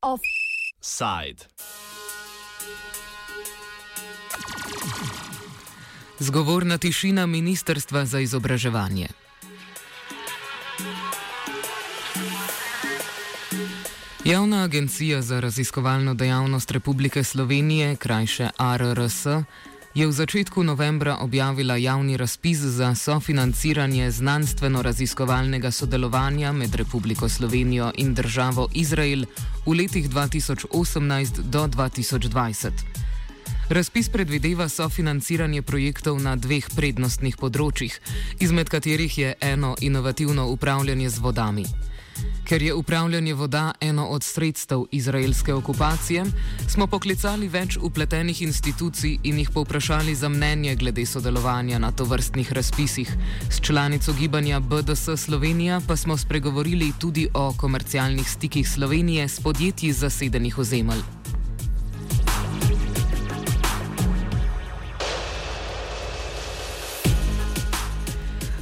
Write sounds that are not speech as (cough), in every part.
Offside. Zgovorna tišina Ministrstva za izobraževanje. Javna agencija za raziskovalno dejavnost Republike Slovenije, krajše ARRS, je v začetku novembra objavila javni razpis za sofinanciranje znanstveno-raziskovalnega sodelovanja med Republiko Slovenijo in državo Izrael v letih 2018 do 2020. Razpis predvideva sofinanciranje projektov na dveh prednostnih področjih, izmed katerih je eno inovativno upravljanje z vodami. Ker je upravljanje voda eno od sredstev izraelske okupacije, smo poklicali več upletenih institucij in jih povprašali za mnenje glede sodelovanja na tovrstnih razpisih. S članico gibanja BDS Slovenija pa smo spregovorili tudi o komercialnih stikih Slovenije s podjetji zasedenih ozemelj.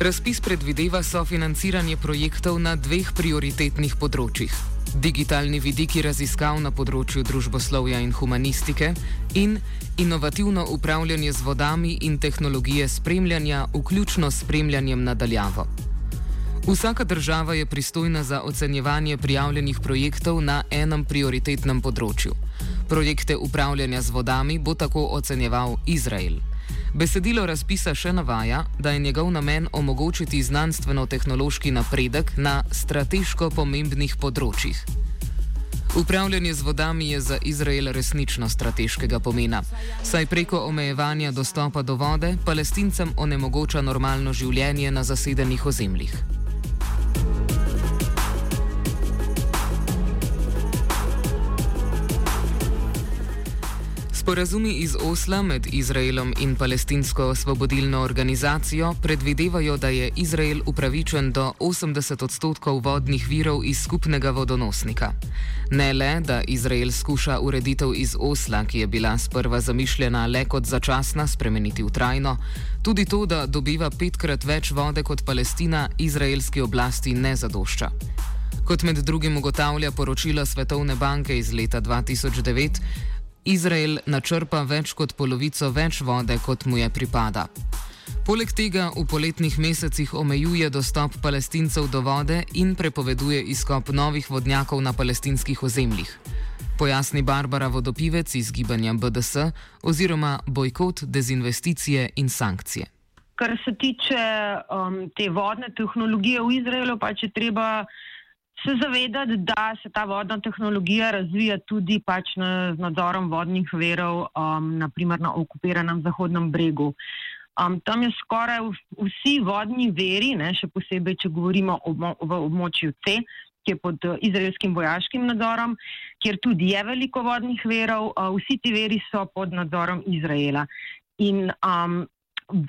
Razpis predvideva sofinanciranje projektov na dveh prioritetnih področjih: digitalni vidiki raziskav na področju družboslovja in humanistike in inovativno upravljanje z vodami in tehnologije spremljanja, vključno s spremljanjem nadaljavo. Vsaka država je pristojna za ocenjevanje prijavljenih projektov na enem prioritetnem področju. Projekte upravljanja z vodami bo tako ocenjeval Izrael. Besedilo razpisa še navaja, da je njegov namen omogočiti znanstveno-tehnološki napredek na strateško pomembnih področjih. Upravljanje z vodami je za Izrael resnično strateškega pomena, saj preko omejevanja dostopa do vode palestincem onemogoča normalno življenje na zasedenih ozemljih. Sporazumi iz Osla med Izraelom in palestinsko osvobodilno organizacijo predvidevajo, da je Izrael upravičen do 80 odstotkov vodnih virov iz skupnega vodonosnika. Ne le, da Izrael skuša ureditev iz Osla, ki je bila sprva zamišljena le kot začasna, spremeniti v trajno, tudi to, da dobiva petkrat več vode kot Palestina, izraelski oblasti ne zadošča. Kot med drugim ugotavlja poročilo Svetovne banke iz leta 2009, Izrael načrpa več kot polovico več vode, kot mu je pripada. Poleg tega v poletnih mesecih omejuje dostop palestincev do vode in prepoveduje izkop novih vodnjakov na palestinskih ozemljih. Pojasni Barbara Vodopivec iz gibanja BDS oziroma bojkot, dezinvesticije in sankcije. Kar se tiče um, te vodne tehnologije v Izraelu, pa če treba se zavedati, da se ta vodna tehnologija razvija tudi pač na, z nadzorom vodnih verov, um, naprimer na okupiranem Zahodnem bregu. Um, tam je skoraj vsi vodni veri, ne, še posebej, če govorimo o, v območju C, ki je pod uh, izraelskim vojaškim nadzorom, kjer tudi je veliko vodnih verov, uh, vsi ti veri so pod nadzorom Izraela. In um,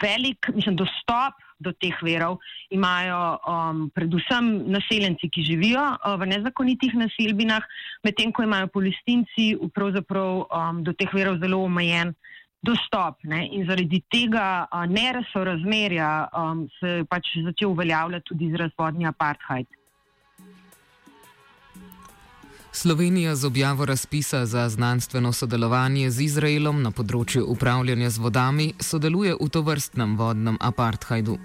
velik, mislim, dostop do teh verov imajo um, predvsem naseljenci, ki živijo uh, v nezakonitih naselbinah, medtem ko imajo palestinci um, do teh verov zelo omejen dostop. Ne? In zaradi tega uh, neresorazmerja um, se je pač začel uveljavljati tudi izraz vodni apartheid. Slovenija z objavo razpisa za znanstveno sodelovanje z Izraelom na področju upravljanja z vodami sodeluje v tovrstnem vodnem apartheidu.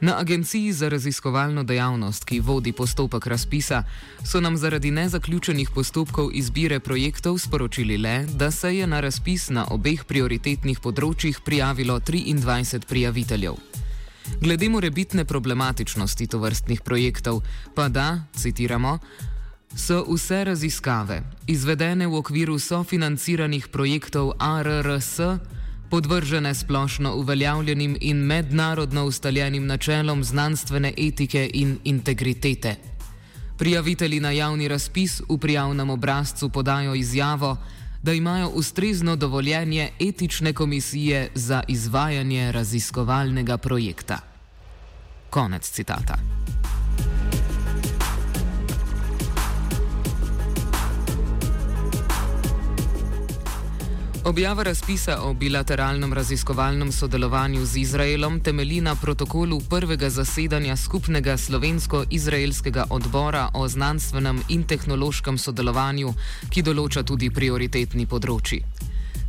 Na Agenciji za raziskovalno dejavnost, ki vodi postopek razpisa, so nam zaradi nezaključenih postopkov izbire projektov sporočili le, da se je na razpis na obeh prioritetnih področjih prijavilo 23 prijaviteljev. Glede morebitne problematičnosti tovrstnih projektov, pa da, citiramo, so vse raziskave, izvedene v okviru sofinanciranih projektov ARRS, podvržene splošno uveljavljenim in mednarodno ustaljenim načelom znanstvene etike in integritete. Prijavitelji na javni razpis v prijavnem obrazcu podajo izjavo, da imajo ustrezno dovoljenje etične komisije za izvajanje raziskovalnega projekta. Konec citata. Objava razpisa o bilateralnem raziskovalnem sodelovanju z Izraelom temelji na protokolu prvega zasedanja skupnega slovensko-izraelskega odbora o znanstvenem in tehnološkem sodelovanju, ki določa tudi prioritetni področji.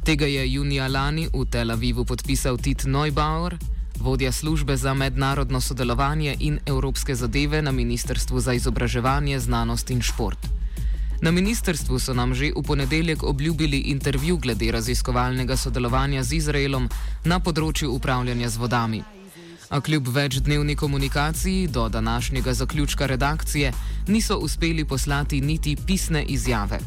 Tega je junija lani v Tel Avivu podpisal Tit Neubauer, vodja službe za mednarodno sodelovanje in evropske zadeve na Ministrstvu za izobraževanje, znanost in šport. Na ministrstvu so nam že v ponedeljek obljubili intervju glede raziskovalnega sodelovanja z Izraelom na področju upravljanja z vodami. A kljub večdnevni komunikaciji do današnjega zaključka redakcije niso uspeli poslati niti pisne izjave.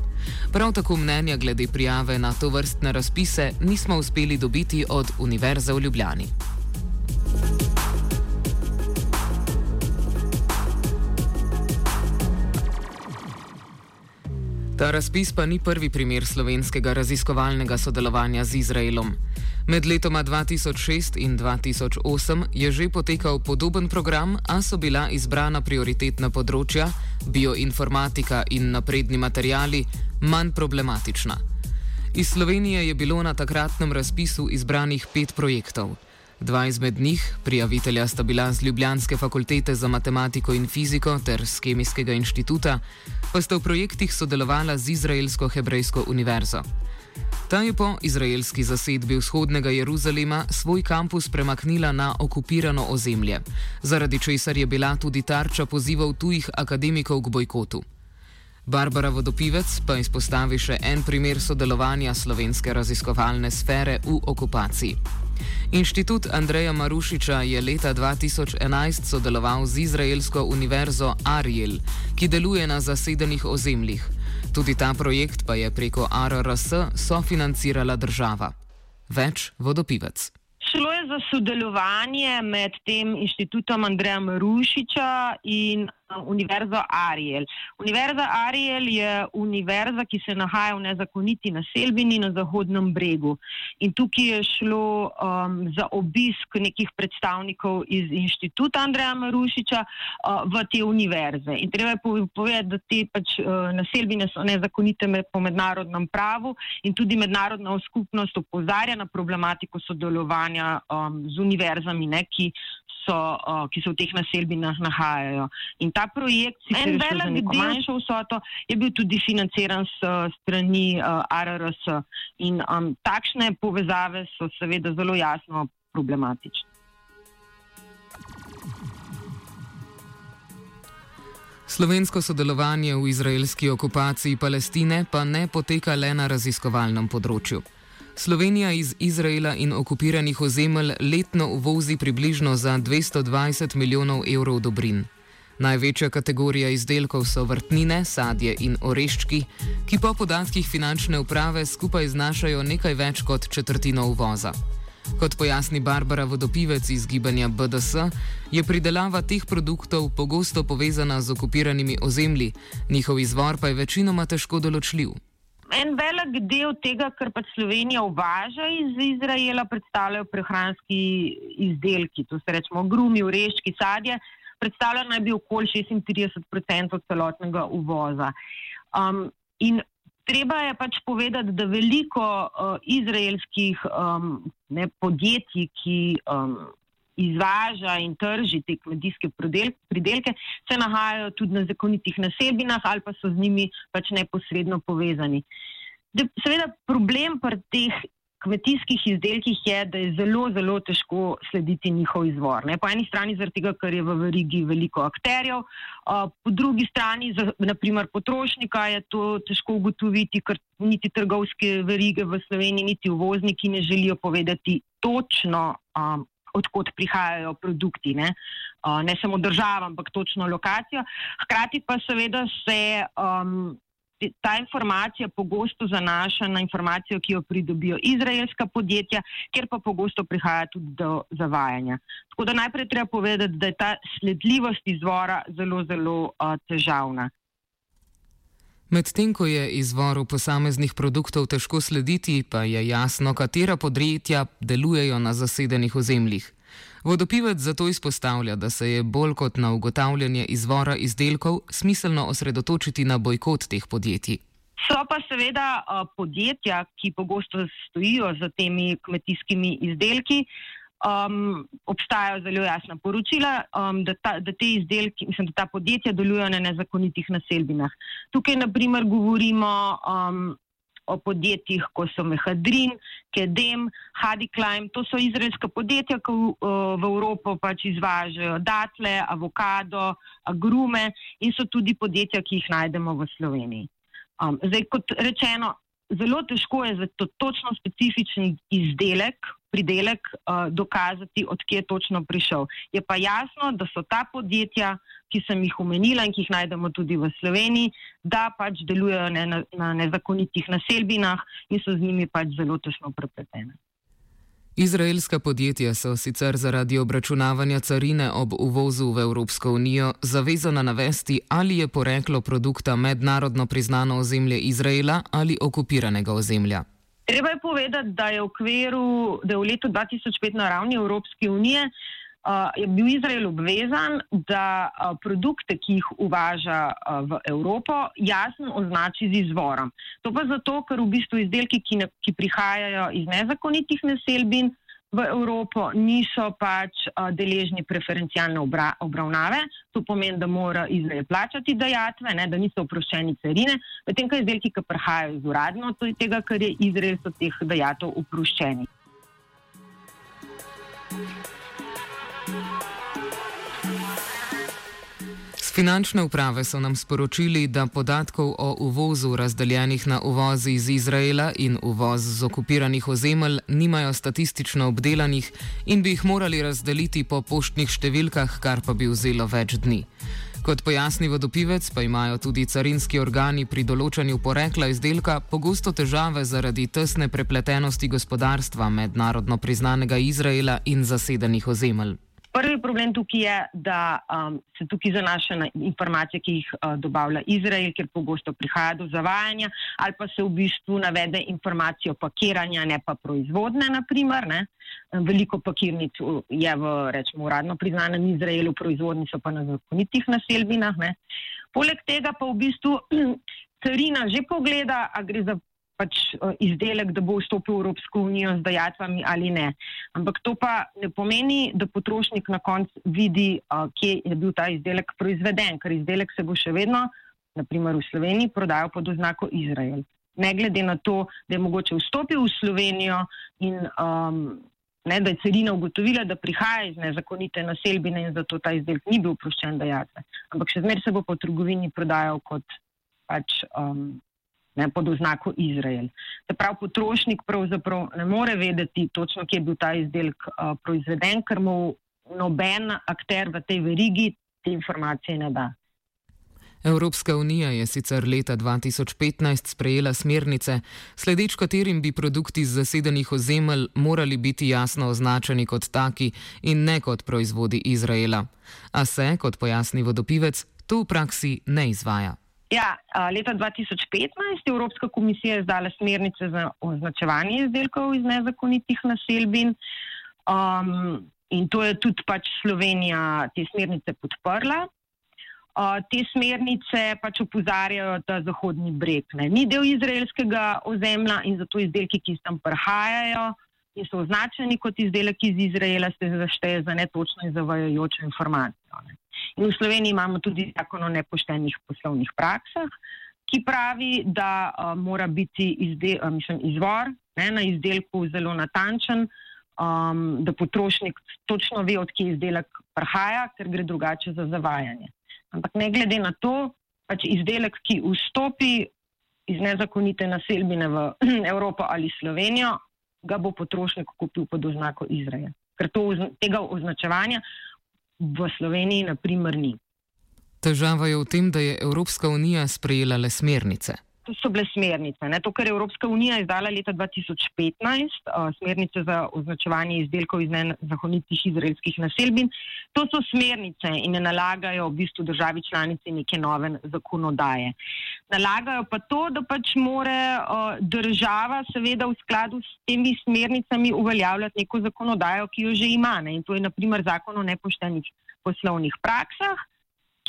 Prav tako mnenja glede prijave na to vrstne razpise nismo uspeli dobiti od Univerze v Ljubljani. Ta razpis pa ni prvi primer slovenskega raziskovalnega sodelovanja z Izraelom. Med letoma 2006 in 2008 je že potekal podoben program, a so bila izbrana prioritetna področja, bioinformatika in napredni materijali, manj problematična. Iz Slovenije je bilo na takratnem razpisu izbranih pet projektov. Dva izmed njih, prijavitelja sta bila z Ljubljanske fakultete za matematiko in fiziko ter z Kemijskega inštituta, pa sta v projektih sodelovala z Izraelsko-Hebrejsko univerzo. Ta je po izraelski zasedbi vzhodnega Jeruzalema svoj kampus premaknila na okupirano ozemlje, zaradi česar je bila tudi tarča pozivov tujih akademikov k bojkotu. Barbara Vodopivec pa izpostavi še en primer sodelovanja slovenske raziskovalne sfere v okupaciji. Inštitut Andreja Marušiča je leta 2011 sodeloval z Izraelsko univerzo Ariel, ki deluje na zasedenih ozemljih. Tudi ta projekt pa je preko RRS sofinancirala država. Več vodopivec. Šlo je za sodelovanje med tem inštitutom Andreja Marušiča in Univerzo Ariel. Univerza Ariel je univerza, ki se nahaja v nezakoniti naselbini na Zahodnem bregu. In tukaj je šlo um, za obisk nekih predstavnikov iz inštituta Andreja Marušiča uh, v te univerze. In treba je povedati, da te pač, uh, naselbine so nezakonite po mednarodnem pravu in tudi mednarodna skupnost opozarja na problematiko sodelovanja um, z univerzami, ne, ki so, uh, ki se v teh naselbinah nahajajo. In ta projekt, ki je velik del manjšo vsoto, je bil tudi financiran s strani uh, RRS. In um, takšne povezave so seveda zelo jasno problematične. Slovensko sodelovanje v izraelski okupaciji Palestine pa ne poteka le na raziskovalnem področju. Slovenija iz Izraela in okupiranih ozemelj letno uvozi približno za 220 milijonov evrov dobrin. Največja kategorija izdelkov so vrtnine, sadje in oreščki, ki po podatkih finančne uprave skupaj znašajo nekaj več kot četrtino uvoza. Kot pojasni Barbara Vodopivec iz gibanja BDS, je pridelava teh produktov pogosto povezana z okupiranimi ozemlji, njihov izvor pa je večinoma težko določljiv. En velik del tega, kar pač Slovenija uvaža iz Izraela, predstavljajo prehranski izdelki, to se rečemo grumi, ureški, sadje, predstavlja naj bi okoli 36% celotnega uvoza. Um, in treba je pač povedati, da veliko uh, izraelskih um, ne, podjetij, ki um, izvaža in trži te kmetijske pridelke, se nahajajo tudi na zakonitih nasebinah ali pa so z njimi pač neposredno povezani. De, seveda, problem pri teh kmetijskih izdelkih je, da je zelo, zelo težko slediti njihov izvor. Ne? Po eni strani zaradi tega, ker je v verigi veliko akterjev, uh, po drugi strani, za, naprimer potrošnika, je to težko ugotoviti, ker niti trgovske verige v Sloveniji, niti uvozniki ne želijo povedati točno, um, odkot prihajajo produkti, ne, uh, ne samo država, ampak točno lokacijo. Hkrati pa seveda se um, ta informacija pogosto zanaša na informacijo, ki jo pridobijo izraelska podjetja, kjer pa pogosto prihaja tudi do zavajanja. Tako da najprej treba povedati, da je ta sledljivost izvora zelo, zelo uh, težavna. Medtem ko je izvoru posameznih produktov težko slediti, pa je jasno, katera podjetja delujejo na zasedenih ozemljih. Vodopivec zato izpostavlja, da se je bolj kot na ugotavljanje izvora izdelkov smiselno osredotočiti na bojkot teh podjetij. So pa seveda podjetja, ki pogosto stojijo za temi kmetijskimi izdelki. Um, obstajajo zelo jasna poročila, um, da, ta, da te izdelki, mislim, da ta podjetja delujejo na nezakonitih naselbinah. Tukaj, naprimer, govorimo um, o podjetjih, kot so Mehadrin, Kedem, Hadiklim. To so izraelska podjetja, ki v, v Evropo pač izvažajo datle, avokado, agrume in so tudi podjetja, ki jih najdemo v Sloveniji. Um, zdaj, kot rečeno, zelo težko je za to točno specifičen izdelek, pridelek, uh, dokazati, odkje je točno prišel. Je pa jasno, da so ta podjetja, ki sem jih omenila in ki jih najdemo tudi v Sloveniji, da pač delujejo ne, na, na nezakonitih naselbinah in so z njimi pač zelo tesno prepletene. Izraelska podjetja so sicer zaradi obračunavanja carine ob uvozu v Evropsko unijo zavezana navesti, ali je poreklo produkta mednarodno priznano ozemlje Izraela ali okupiranega ozemlja. Treba je povedati, da je v, okviru, da je v letu 2005 na ravni Evropske unije uh, je bil Izrael obvezan, da uh, produkte, ki jih uvaža uh, v Evropo, jasno označi z izvorom. To pa zato, ker v bistvu izdelki, ki, ne, ki prihajajo iz nezakonitih naselbin v Evropo, niso pač uh, deležni preferencialne obra, obravnave. To pomeni, da mora Izrael plačati dajatve, ne, da niso oproščeni carine, medtem ko izdelki, ki prihajajo iz uradno, to je tega, ker je Izrael so teh dajatov oproščeni. Finančne uprave so nam sporočili, da podatkov o uvozu razdeljenih na uvozi iz Izraela in uvoz z okupiranih ozemelj nimajo statistično obdelanih in bi jih morali razdeliti po poštnih številkah, kar pa bi vzelo več dni. Kot pojasni vodopivec, pa imajo tudi carinski organi pri določanju porekla izdelka pogosto težave zaradi tesne prepletenosti gospodarstva mednarodno priznanega Izraela in zasedenih ozemelj. Prvi problem tukaj je, da um, se tukaj zanaša na informacije, ki jih uh, dobavlja Izrael, ker pogosto prihaja do zavajanja, ali pa se v bistvu navede informacijo pakiranja, ne pa proizvodne, naprimer. Ne. Veliko pakirnic je v, rečemo, uradno priznanem Izraelu, proizvodni so pa na zakonitih naselbinah. Ne. Poleg tega pa v bistvu (clears throat) carina že pogleda, a gre za pač uh, izdelek, da bo vstopil v Evropsko unijo z dajatvami ali ne. Ampak to pa ne pomeni, da potrošnik na koncu vidi, uh, kje je bil ta izdelek proizveden, ker izdelek se bo še vedno, naprimer v Sloveniji, prodajal pod oznako Izrael. Ne glede na to, da je mogoče vstopil v Slovenijo in um, ne, da je carina ugotovila, da prihaja iz nezakonite naselbine in zato ta izdelek ni bil oproščen dajatve. Ampak še zmeraj se bo po trgovini prodajal kot pač. Um, ne, pod oznako Izrael. Se pravi, potrošnik pravzaprav ne more vedeti točno, kje je bil ta izdelek uh, proizveden, ker mu noben akter v tej verigi te informacije ne da. Evropska unija je sicer leta 2015 sprejela smernice, sledeč katerim bi produkti z zasedenih ozemelj morali biti jasno označeni kot taki in ne kot proizvodi Izraela. A se, kot pojasni vodopivec, to v praksi ne izvaja. Ja, leta 2015 je Evropska komisija izdala smernice za označevanje izdelkov iz nezakonitih naselbin. Um, in to je tudi pač Slovenija te smernice podprla. Uh, te smernice pač upozarjajo, da Zahodni breg ne, ni del izraelskega ozemlja in zato izdelki, ki tam prihajajo in so označeni kot izdelek iz Izraela, se zašteje za netočno in zavajajočo informacijo. Ne. In v Sloveniji imamo tudi zakon o nepoštenih poslovnih praksah, ki pravi, da uh, mora biti izde, uh, mislim, izvor ne, na izdelku zelo natančen, um, da potrošnik točno ve, odkje izdelek prihaja, ker gre drugače za zavajanje. Ampak ne glede na to, pač izdelek, ki vstopi iz nezakonite naselbine v (clears throat) Evropo ali Slovenijo, ga bo potrošnik kupil pod oznako Izrael. Ker to, tega označevanja v Sloveniji, na primer, ni. Težava je v tem, da je Evropska unija sprejela le smernice. To so bile smernice. Ne? To, kar je Evropska unija izdala leta 2015, uh, smernice za označevanje izdelkov iz nezakonitih izraelskih naselbin, to so smernice in ne nalagajo v bistvu državi članici neke nove zakonodaje. Nalagajo pa to, da pač more uh, država seveda v skladu s temi smernicami uveljavljati neko zakonodajo, ki jo že ima. Ne? In to je naprimer zakon o nepoštenih poslovnih praksah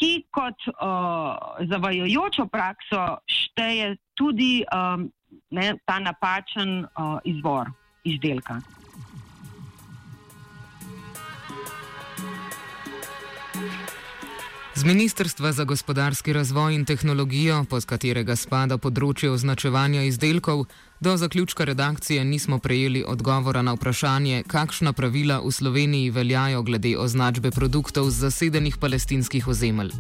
ki kot uh, zavajojočo prakso šteje tudi um, ne, ta napačen uh, izvor izdelka. Z Ministrstva za gospodarski razvoj in tehnologijo, pod katerega spada področje označevanja izdelkov, do zaključka redakcije nismo prejeli odgovora na vprašanje, kakšna pravila v Sloveniji veljajo glede označbe produktov z zasedenih palestinskih ozemelj.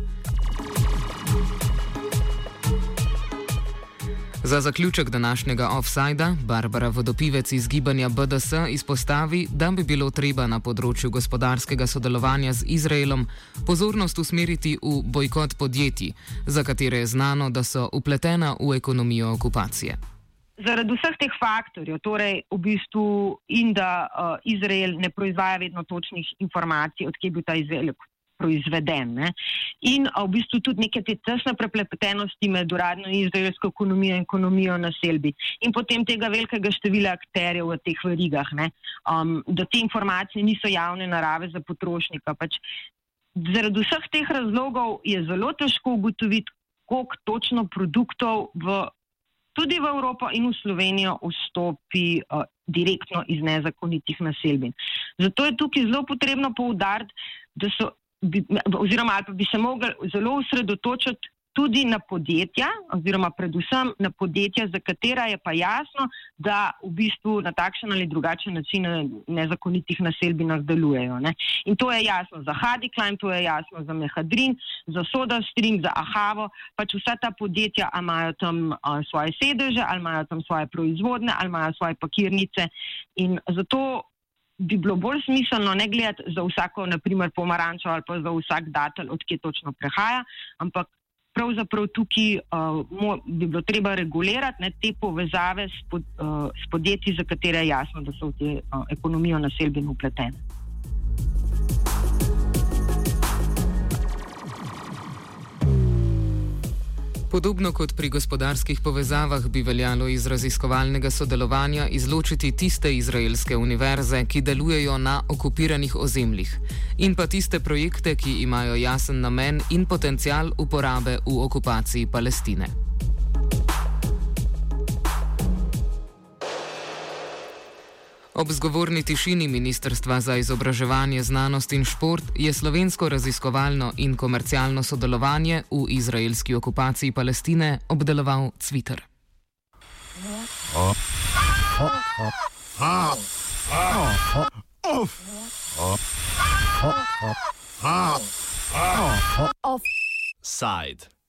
Za zaključek današnjega offsajda Barbara Vodopivec iz gibanja BDS izpostavi, da bi bilo treba na področju gospodarskega sodelovanja z Izraelom pozornost usmeriti v bojkot podjetij, za katere je znano, da so upletena v ekonomijo okupacije. Zaradi vseh teh faktorjev, torej v bistvu in da uh, Izrael ne proizvaja vedno točnih informacij, odkje je bil ta izdelek proizveden. Ne? In v bistvu tudi neke te tesne prepletenosti med uradno izraelsko ekonomijo in ekonomijo na selbi. In potem tega velikega števila akterjev v teh verigah, um, da te informacije niso javne narave za potrošnika. Pač zaradi vseh teh razlogov je zelo težko ugotoviti, koliko točno produktov v, tudi v Evropo in v Slovenijo vstopi uh, direktno iz nezakonitih naselbin. Zato je tukaj zelo potrebno poudariti, da so bi, oziroma ali pa bi se mogli zelo usredotočiti tudi na podjetja, oziroma predvsem na podjetja, za katera je pa jasno, da v bistvu na takšen ali drugačen način nezakonitih naselbinah delujejo. Ne. In to je jasno za Hadikline, to je jasno za Mehadrin, za Soda Stream, za Ahavo, pač vsa ta podjetja imajo tam a, svoje sedeže, ali imajo tam svoje proizvodne, ali imajo svoje pakirnice. In zato bi bilo bolj smiselno ne gledati za vsako, naprimer, pomarančo ali pa za vsak datelj, odkje točno prehaja, ampak pravzaprav tukaj uh, bi bilo treba regulirati ne, te povezave s, pod, uh, s podjetji, za katere je jasno, da so v te uh, ekonomijo naselbin upletene. Podobno kot pri gospodarskih povezavah bi veljalo iz raziskovalnega sodelovanja izločiti tiste izraelske univerze, ki delujejo na okupiranih ozemljih, in pa tiste projekte, ki imajo jasen namen in potencial uporabe v okupaciji Palestine. Ob zgovorni tišini Ministrstva za izobraževanje, znanost in šport je slovensko raziskovalno in komercialno sodelovanje v izraelski okupaciji Palestine obdeloval Cviter. Offside.